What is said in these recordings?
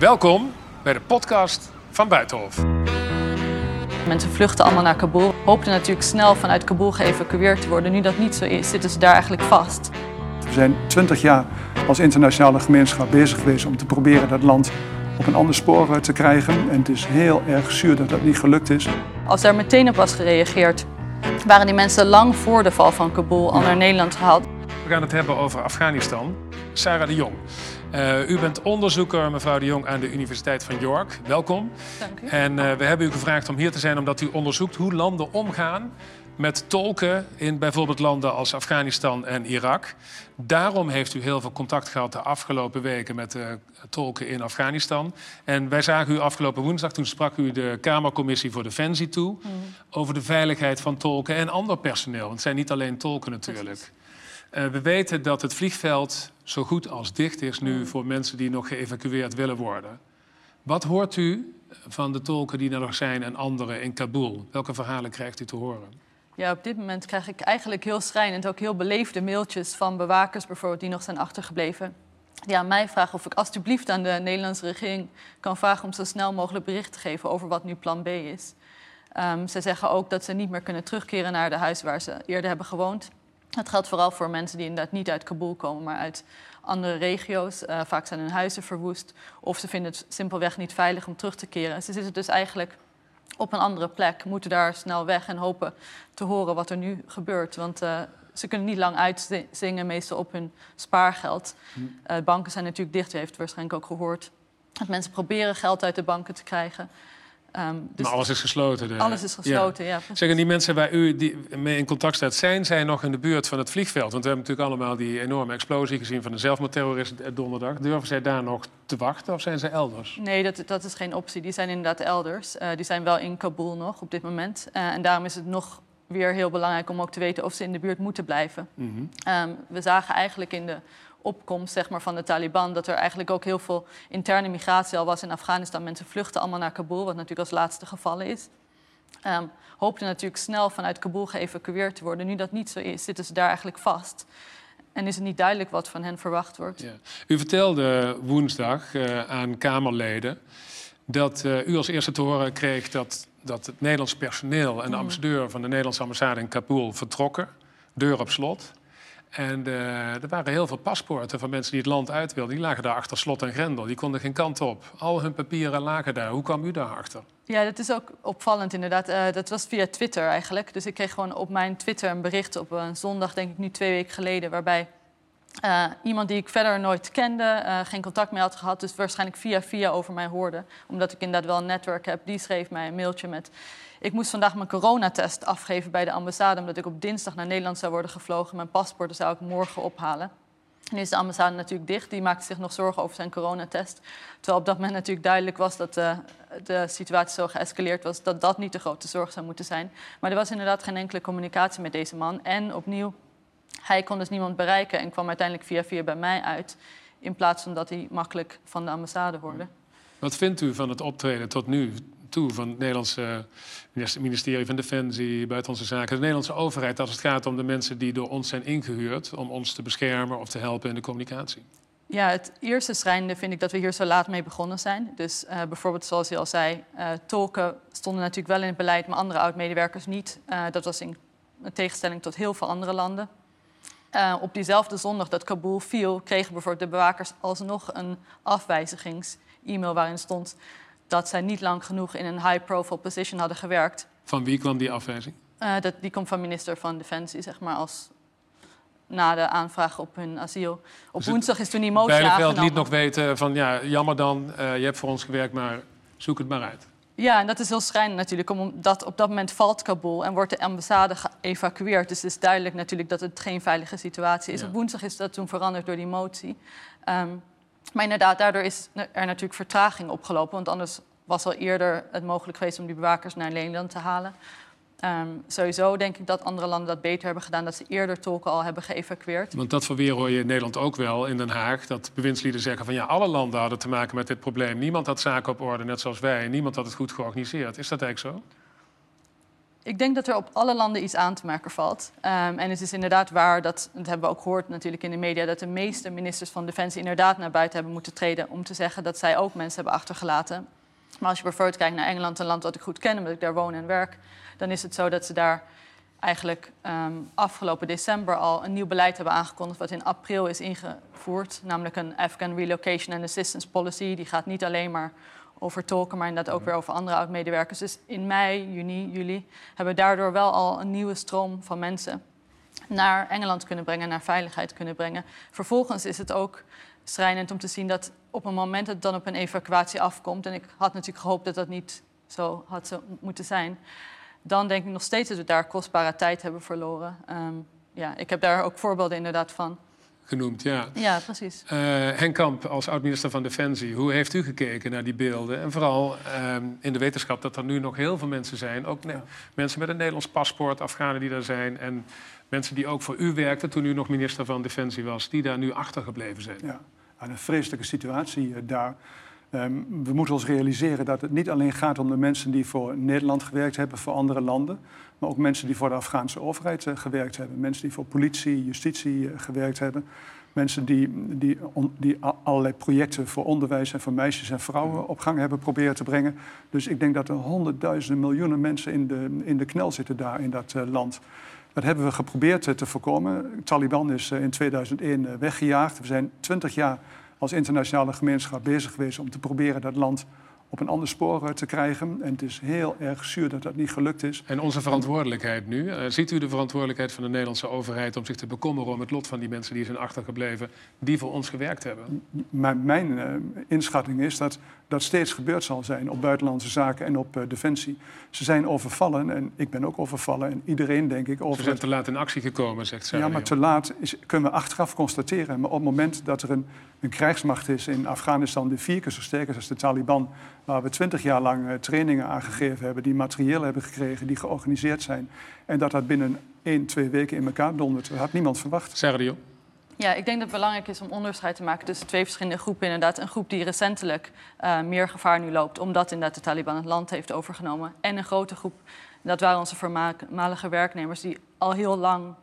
Welkom bij de podcast van Buitenhof. Mensen vluchten allemaal naar Kabul. Hoopten natuurlijk snel vanuit Kabul geëvacueerd te worden. Nu dat niet zo is, zitten ze daar eigenlijk vast. We zijn twintig jaar als internationale gemeenschap bezig geweest om te proberen dat land op een ander spoor te krijgen. En het is heel erg zuur dat dat niet gelukt is. Als daar meteen op was gereageerd, waren die mensen lang voor de val van Kabul al naar Nederland gehaald. We gaan het hebben over Afghanistan. Sarah de Jong. Uh, u bent onderzoeker, mevrouw de Jong, aan de Universiteit van York. Welkom. Dank u. En uh, we hebben u gevraagd om hier te zijn omdat u onderzoekt hoe landen omgaan met tolken in bijvoorbeeld landen als Afghanistan en Irak. Daarom heeft u heel veel contact gehad de afgelopen weken met de tolken in Afghanistan. En wij zagen u afgelopen woensdag, toen sprak u de Kamercommissie voor Defensie toe... Mm. over de veiligheid van tolken en ander personeel. Want het zijn niet alleen tolken natuurlijk. Uh, we weten dat het vliegveld zo goed als dicht is nu voor mensen die nog geëvacueerd willen worden. Wat hoort u van de tolken die er nog zijn en anderen in Kabul? Welke verhalen krijgt u te horen? Ja, op dit moment krijg ik eigenlijk heel schrijnend ook heel beleefde mailtjes van bewakers bijvoorbeeld die nog zijn achtergebleven. Die aan mij vragen of ik alstublieft aan de Nederlandse regering kan vragen om zo snel mogelijk bericht te geven over wat nu plan B is. Um, ze zeggen ook dat ze niet meer kunnen terugkeren naar de huis waar ze eerder hebben gewoond. Het geldt vooral voor mensen die inderdaad niet uit Kabul komen, maar uit andere regio's. Uh, vaak zijn hun huizen verwoest of ze vinden het simpelweg niet veilig om terug te keren. Ze zitten dus eigenlijk op een andere plek, moeten daar snel weg en hopen te horen wat er nu gebeurt. Want uh, ze kunnen niet lang uitzingen, meestal op hun spaargeld. Uh, banken zijn natuurlijk dicht, u heeft het waarschijnlijk ook gehoord. Dat mensen proberen geld uit de banken te krijgen. Um, dus maar alles is gesloten. De... Alles is gesloten, ja. ja Zeggen die mensen waar u die mee in contact staat, zijn zij nog in de buurt van het vliegveld? Want we hebben natuurlijk allemaal die enorme explosie gezien van de zelfmoordterrorist donderdag. Durven zij daar nog te wachten of zijn ze elders? Nee, dat, dat is geen optie. Die zijn inderdaad elders. Uh, die zijn wel in Kabul nog op dit moment. Uh, en daarom is het nog weer heel belangrijk om ook te weten of ze in de buurt moeten blijven. Mm -hmm. um, we zagen eigenlijk in de opkomst zeg maar, van de Taliban. Dat er eigenlijk ook heel veel interne migratie al was in Afghanistan. Mensen vluchten allemaal naar Kabul, wat natuurlijk als laatste gevallen is. Um, hoopten natuurlijk snel vanuit Kabul geëvacueerd te worden. Nu dat niet zo is, zitten ze daar eigenlijk vast. En is het niet duidelijk wat van hen verwacht wordt. Ja. U vertelde woensdag uh, aan Kamerleden dat uh, u als eerste te horen kreeg dat, dat het Nederlands personeel en de ambassadeur van de Nederlandse ambassade in Kabul vertrokken. Deur op slot. En uh, er waren heel veel paspoorten van mensen die het land uit wilden. Die lagen daar achter slot en grendel. Die konden geen kant op. Al hun papieren lagen daar. Hoe kwam u daarachter? Ja, dat is ook opvallend inderdaad. Uh, dat was via Twitter eigenlijk. Dus ik kreeg gewoon op mijn Twitter een bericht op een zondag, denk ik nu twee weken geleden, waarbij uh, iemand die ik verder nooit kende, uh, geen contact mee had gehad, dus waarschijnlijk via via over mij hoorde. Omdat ik inderdaad wel een netwerk heb. Die schreef mij een mailtje met... Ik moest vandaag mijn coronatest afgeven bij de ambassade... omdat ik op dinsdag naar Nederland zou worden gevlogen. Mijn paspoort zou ik morgen ophalen. Nu is de ambassade natuurlijk dicht. Die maakte zich nog zorgen over zijn coronatest. Terwijl op dat moment natuurlijk duidelijk was dat uh, de situatie zo geëscaleerd was... dat dat niet de grote zorg zou moeten zijn. Maar er was inderdaad geen enkele communicatie met deze man. En opnieuw hij kon dus niemand bereiken en kwam uiteindelijk via via bij mij uit. In plaats van dat hij makkelijk van de ambassade hoorde. Wat vindt u van het optreden tot nu toe van het Nederlandse ministerie van Defensie, Buitenlandse Zaken, de Nederlandse overheid als het gaat om de mensen die door ons zijn ingehuurd om ons te beschermen of te helpen in de communicatie? Ja, het eerste schrijnende vind ik dat we hier zo laat mee begonnen zijn. Dus uh, bijvoorbeeld, zoals u al zei, uh, tolken stonden natuurlijk wel in het beleid, maar andere oud-medewerkers niet. Uh, dat was in tegenstelling tot heel veel andere landen. Uh, op diezelfde zondag dat Kabul viel, kregen bijvoorbeeld de bewakers alsnog een afwijzigings-e-mail waarin stond dat zij niet lang genoeg in een high-profile position hadden gewerkt. Van wie kwam die afwijzing? Uh, dat, die komt van minister van Defensie, zeg maar, als na de aanvraag op hun asiel. Op dus woensdag is toen die motie aangenomen. Bijleveld liet nog weten van, ja, jammer dan, uh, je hebt voor ons gewerkt, maar zoek het maar uit. Ja, en dat is heel schrijnend natuurlijk, omdat op dat moment valt Kabul en wordt de ambassade geëvacueerd. Dus het is duidelijk natuurlijk dat het geen veilige situatie is. Ja. Op woensdag is dat toen veranderd door die motie. Um, maar inderdaad, daardoor is er natuurlijk vertraging opgelopen, want anders was al eerder het mogelijk geweest om die bewakers naar Nederland te halen. Um, sowieso denk ik dat andere landen dat beter hebben gedaan, dat ze eerder tolken al hebben geëvacueerd. Want dat verweer hoor je in Nederland ook wel in Den Haag. Dat bewindslieden zeggen van ja, alle landen hadden te maken met dit probleem. Niemand had zaken op orde, net zoals wij. Niemand had het goed georganiseerd. Is dat eigenlijk zo? Ik denk dat er op alle landen iets aan te merken valt. Um, en het is inderdaad waar, dat, dat hebben we ook gehoord natuurlijk in de media, dat de meeste ministers van Defensie inderdaad naar buiten hebben moeten treden om te zeggen dat zij ook mensen hebben achtergelaten. Maar als je bijvoorbeeld kijkt naar Engeland, een land dat ik goed ken, omdat ik daar woon en werk, dan is het zo dat ze daar eigenlijk um, afgelopen december al een nieuw beleid hebben aangekondigd, wat in april is ingevoerd, namelijk een Afghan Relocation and Assistance Policy. Die gaat niet alleen maar over tolken, maar inderdaad ook weer over andere oud-medewerkers. Dus in mei, juni, juli hebben we daardoor wel al een nieuwe stroom van mensen naar Engeland kunnen brengen, naar veiligheid kunnen brengen. Vervolgens is het ook schrijnend om te zien dat op een moment dat het dan op een evacuatie afkomt, en ik had natuurlijk gehoopt dat dat niet zo had moeten zijn, dan denk ik nog steeds dat we daar kostbare tijd hebben verloren. Um, ja, ik heb daar ook voorbeelden inderdaad van. Genoemd, ja. Ja, precies. Uh, Henk Kamp, als oud-minister van Defensie, hoe heeft u gekeken naar die beelden? En vooral um, in de wetenschap dat er nu nog heel veel mensen zijn, ook ja. mensen met een Nederlands paspoort, Afghanen die daar zijn, en mensen die ook voor u werkten toen u nog minister van Defensie was, die daar nu achtergebleven zijn. Ja, een vreselijke situatie eh, daar. Um, we moeten ons realiseren dat het niet alleen gaat om de mensen die voor Nederland gewerkt hebben, voor andere landen, maar ook mensen die voor de Afghaanse overheid uh, gewerkt hebben, mensen die voor politie, justitie uh, gewerkt hebben, mensen die, die, on, die allerlei projecten voor onderwijs en voor meisjes en vrouwen op gang hebben proberen te brengen. Dus ik denk dat er honderdduizenden, miljoenen mensen in de, in de knel zitten daar in dat uh, land. Dat hebben we geprobeerd te voorkomen. Taliban is in 2001 weggejaagd. We zijn twintig jaar als internationale gemeenschap bezig geweest om te proberen dat land op een ander spoor eh, te krijgen. En het is heel erg zuur dat dat niet gelukt is. En onze verantwoordelijkheid nu? Uh, ziet u de verantwoordelijkheid van de Nederlandse overheid om zich te bekommeren om het lot van die mensen die zijn achtergebleven, die voor ons gewerkt hebben? Mijn uh, inschatting is dat dat steeds gebeurd zal zijn op buitenlandse zaken en op uh, defensie. Ze zijn overvallen en ik ben ook overvallen en iedereen denk ik over. Ze zijn te laat in actie gekomen, zegt zij. Ja, maar te laat is, kunnen we achteraf constateren. Maar op het moment dat er een, een krijgsmacht is in Afghanistan die vier keer zo sterk is als de Taliban, waar we twintig jaar lang uh, trainingen aangegeven hebben, die materieel hebben gekregen, die georganiseerd zijn, en dat dat binnen één, twee weken in elkaar dondert, dat had niemand verwacht. Sergio. Ja, ik denk dat het belangrijk is om onderscheid te maken tussen twee verschillende groepen. Inderdaad, een groep die recentelijk uh, meer gevaar nu loopt, omdat inderdaad de Taliban het land heeft overgenomen. En een grote groep, dat waren onze voormalige werknemers, die al heel lang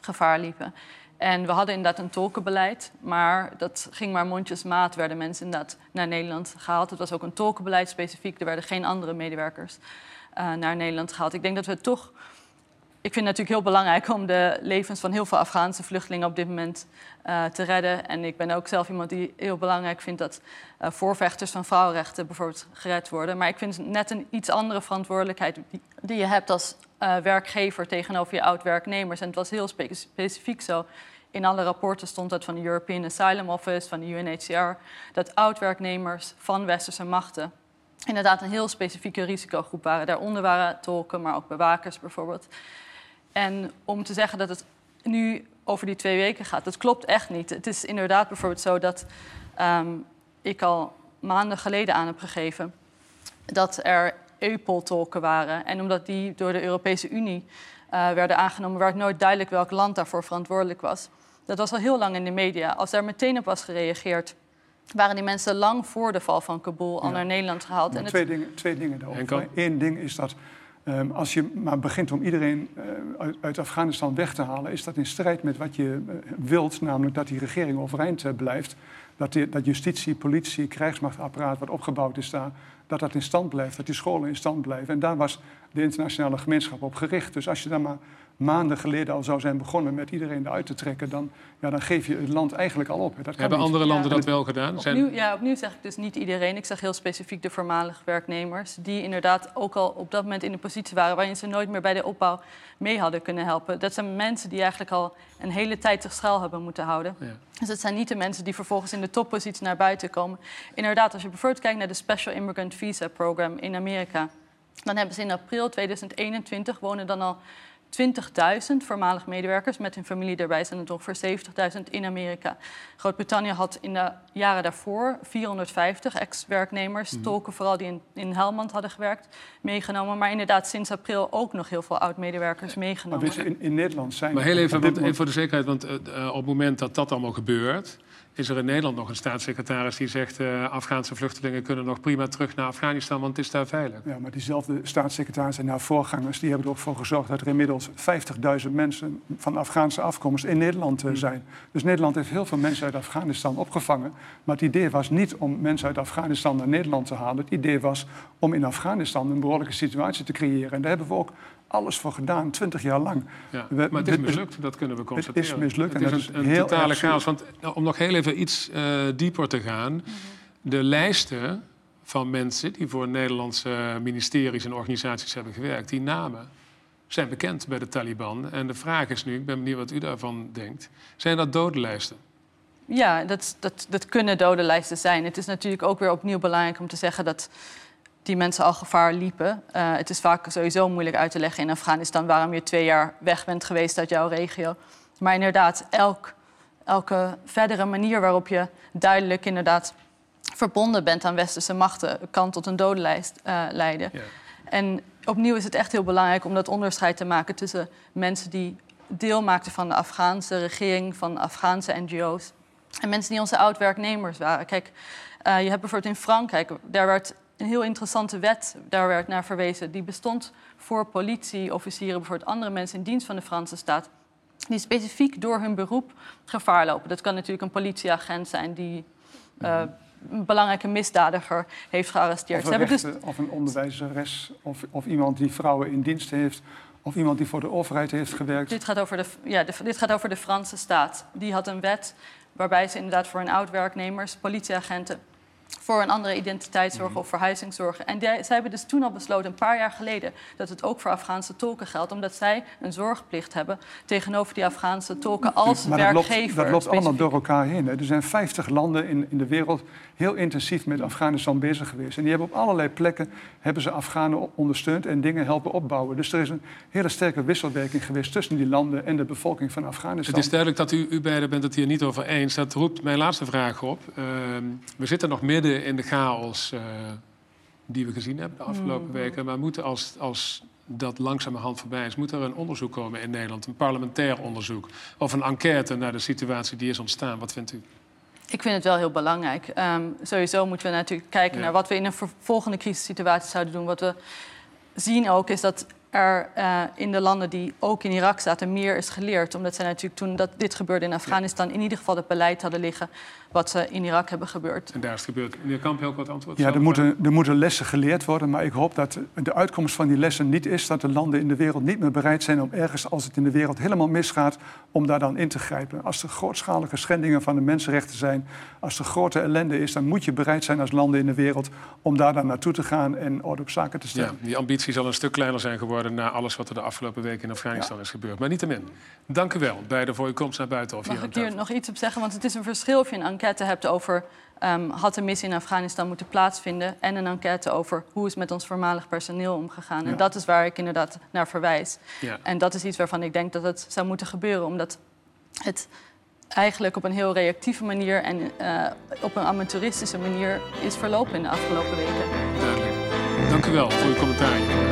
gevaar liepen. En we hadden inderdaad een tolkenbeleid, maar dat ging maar mondjesmaat. Werden mensen inderdaad naar Nederland gehaald. Het was ook een tolkenbeleid specifiek. Er werden geen andere medewerkers uh, naar Nederland gehaald. Ik denk dat we toch ik vind het natuurlijk heel belangrijk om de levens van heel veel Afghaanse vluchtelingen op dit moment uh, te redden. En ik ben ook zelf iemand die heel belangrijk vindt dat uh, voorvechters van vrouwenrechten bijvoorbeeld gered worden. Maar ik vind het net een iets andere verantwoordelijkheid die, je hebt als werkgever tegenover je oud-werknemers. En het was heel spe specifiek zo. In alle rapporten stond dat van de European Asylum Office, van de UNHCR, dat oud-werknemers van westerse machten inderdaad een heel specifieke risicogroep waren. Daaronder waren tolken, maar ook bewakers bijvoorbeeld. En om te zeggen dat het nu over die twee weken gaat, dat klopt echt niet. Het is inderdaad bijvoorbeeld zo dat um, ik al maanden geleden aan heb gegeven dat er EUPOL-tolken waren. En omdat die door de Europese Unie uh, werden aangenomen, werd nooit duidelijk welk land daarvoor verantwoordelijk was. Dat was al heel lang in de media. Als daar meteen op was gereageerd, waren die mensen lang voor de val van Kabul al ja. naar Nederland gehaald. En twee, het... dingen, twee dingen daarover. Eén ding is dat Um, als je maar begint om iedereen uh, uit, uit, Afghanistan weg te halen, is dat in strijd met wat je uh, wilt, namelijk dat die regering overeind uh, blijft. Dat, die, dat justitie, politie, krijgsmachtapparaat wat opgebouwd is daar, dat dat in stand blijft, dat die scholen in stand blijven. En daar was de internationale gemeenschap op gericht. Dus als je daar maar maanden geleden al zou zijn begonnen met iedereen eruit te trekken, dan, ja, dan geef je het land eigenlijk al op. Dat Hebben andere landen dat wel gedaan? Zijn... Opnieuw, ja, opnieuw zeg ik dus niet iedereen. Ik zeg heel specifiek de voormalige werknemers, die inderdaad ook al op dat moment in een positie waren waarin ze nooit meer bij de opbouw mee hadden kunnen helpen. Dat zijn mensen die eigenlijk al een hele tijd zich schuil hebben moeten houden. Ja. Dus dat zijn niet de mensen die vervolgens in de toppositie naar buiten komen. Inderdaad, als je bijvoorbeeld kijkt naar de Special Immigrant Visa Program in Amerika, dan hebben ze in april 2021 wonen dan al 20.000 voormalig medewerkers met hun familie erbij zijn het ongeveer 70.000 in Amerika. Groot-Brittannië had in de jaren daarvoor 450 ex-werknemers, mm. tolken vooral die in, in Helmand hadden gewerkt, meegenomen. Maar inderdaad sinds april ook nog heel veel oud-medewerkers meegenomen. Maar in, in, Nederland zijn... Maar heel even, want, even voor de zekerheid, want uh, op het moment dat dat allemaal gebeurt... is er in Nederland nog een staatssecretaris die zegt... Uh, Afghaanse vluchtelingen kunnen nog prima terug naar Afghanistan, want het is daar veilig. Ja, maar diezelfde staatssecretaris en haar voorgangers... die hebben er ook voor gezorgd dat er inmiddels 50.000 mensen van Afghaanse afkomst in Nederland uh, zijn. Dus Nederland heeft heel veel mensen uit Afghanistan opgevangen. Maar het idee was niet om mensen uit Afghanistan naar Nederland te halen. Het idee was om in Afghanistan een behoorlijke situatie te creëren. En daar hebben we ook alles voor gedaan, twintig jaar lang. Ja, maar het is mislukt, dat kunnen we constateren. Het is mislukt. Het is een, totale chaos. Want nou, om nog heel even iets uh, dieper te gaan. De lijsten van mensen die voor Nederlandse ministeries en organisaties hebben gewerkt... die namen zijn bekend bij de Taliban. En de vraag is nu, ik ben benieuwd wat u daarvan denkt... zijn dat dodenlijsten? Ja, dat, dat, dat kunnen dodenlijsten zijn. Het is natuurlijk ook weer opnieuw belangrijk om te zeggen dat die mensen al gevaar liepen. Uh, het is vaak sowieso moeilijk uit te leggen in Afghanistan waarom je twee jaar weg bent geweest uit jouw regio. Maar inderdaad, elk, elke verdere manier waarop je duidelijk inderdaad verbonden bent aan westerse machten kan tot een dodenlijst uh, leiden. Ja. En opnieuw is het echt heel belangrijk om dat onderscheid te maken tussen mensen die deel maakten van de Afghaanse regering, van Afghaanse NGO's. En mensen die onze oud-werknemers waren. Kijk, uh, je hebt bijvoorbeeld in Frankrijk, daar werd een heel interessante wet, daar werd naar verwezen. Die bestond voor politieofficieren, bijvoorbeeld andere mensen in dienst van de Franse staat. Die specifiek door hun beroep gevaar lopen. Dat kan natuurlijk een politieagent zijn die uh, een belangrijke misdadiger heeft gearresteerd. Of een, dus rechter, dus... of een onderwijzeres, of, of iemand die vrouwen in dienst heeft. Of iemand die voor de overheid heeft gewerkt. Dit gaat over de, ja, de, dit gaat over de Franse staat. Die had een wet waarbij ze inderdaad voor hun oud-werknemers, politieagenten, voor een andere identiteitszorg of verhuizingszorg. En die, zij hebben dus toen al besloten, een paar jaar geleden, dat het ook voor Afghaanse tolken geldt, omdat zij een zorgplicht hebben tegenover die Afghaanse tolken als maar werkgever. Dat loopt, allemaal door elkaar heen. Hè. Er zijn 50 landen in, in de wereld heel intensief met Afghanistan bezig geweest. En die hebben op allerlei plekken hebben ze Afghanen ondersteund en dingen helpen opbouwen. Dus er is een hele sterke wisselwerking geweest tussen die landen en de bevolking van Afghanistan. Het is duidelijk dat u, u beiden bent het hier niet over eens. Dat roept mijn laatste vraag op. Uh, we zitten nog midden in de chaos uh, die we gezien hebben de afgelopen mm. weken. Maar moeten als, als dat langzamerhand voorbij is, moet er een onderzoek komen in Nederland, een parlementair onderzoek of een enquête naar de situatie die is ontstaan. Wat vindt u? Ik vind het wel heel belangrijk. Um, sowieso moeten we natuurlijk kijken ja. naar wat we in een volgende crisissituatie zouden doen. Wat we zien ook is dat er uh, in de landen die ook in Irak zaten meer is geleerd. Omdat zij natuurlijk toen dat dit gebeurde in Afghanistan... Ja. in ieder geval het beleid hadden liggen wat ze in Irak hebben gebeurd. En daar is het gebeurd. Meneer Kamp, heel kort antwoord. Ja, er moeten, er moeten lessen geleerd worden. Maar ik hoop dat de uitkomst van die lessen niet is... dat de landen in de wereld niet meer bereid zijn om ergens... als het in de wereld helemaal misgaat, om daar dan in te grijpen. Als er grootschalige schendingen van de mensenrechten zijn... als er grote ellende is, dan moet je bereid zijn als landen in de wereld... om daar dan naartoe te gaan en orde op zaken te stellen. Ja, die ambitie zal een stuk kleiner zijn geworden... na alles wat er de afgelopen weken in Afghanistan ja. is gebeurd. Maar niettemin, dank u wel, beide, voor uw komst naar buiten. Of Mag ik hier nog iets op zeggen? Want het is een verschil of je een enquête hebt over um, had de missie in Afghanistan moeten plaatsvinden. En een enquête over hoe is met ons voormalig personeel omgegaan. Ja. En dat is waar ik inderdaad naar verwijs. Ja. En dat is iets waarvan ik denk dat het zou moeten gebeuren. Omdat het eigenlijk op een heel reactieve manier en uh, op een amateuristische manier is verlopen in de afgelopen weken. Duidelijk. Dank u wel voor uw commentaar.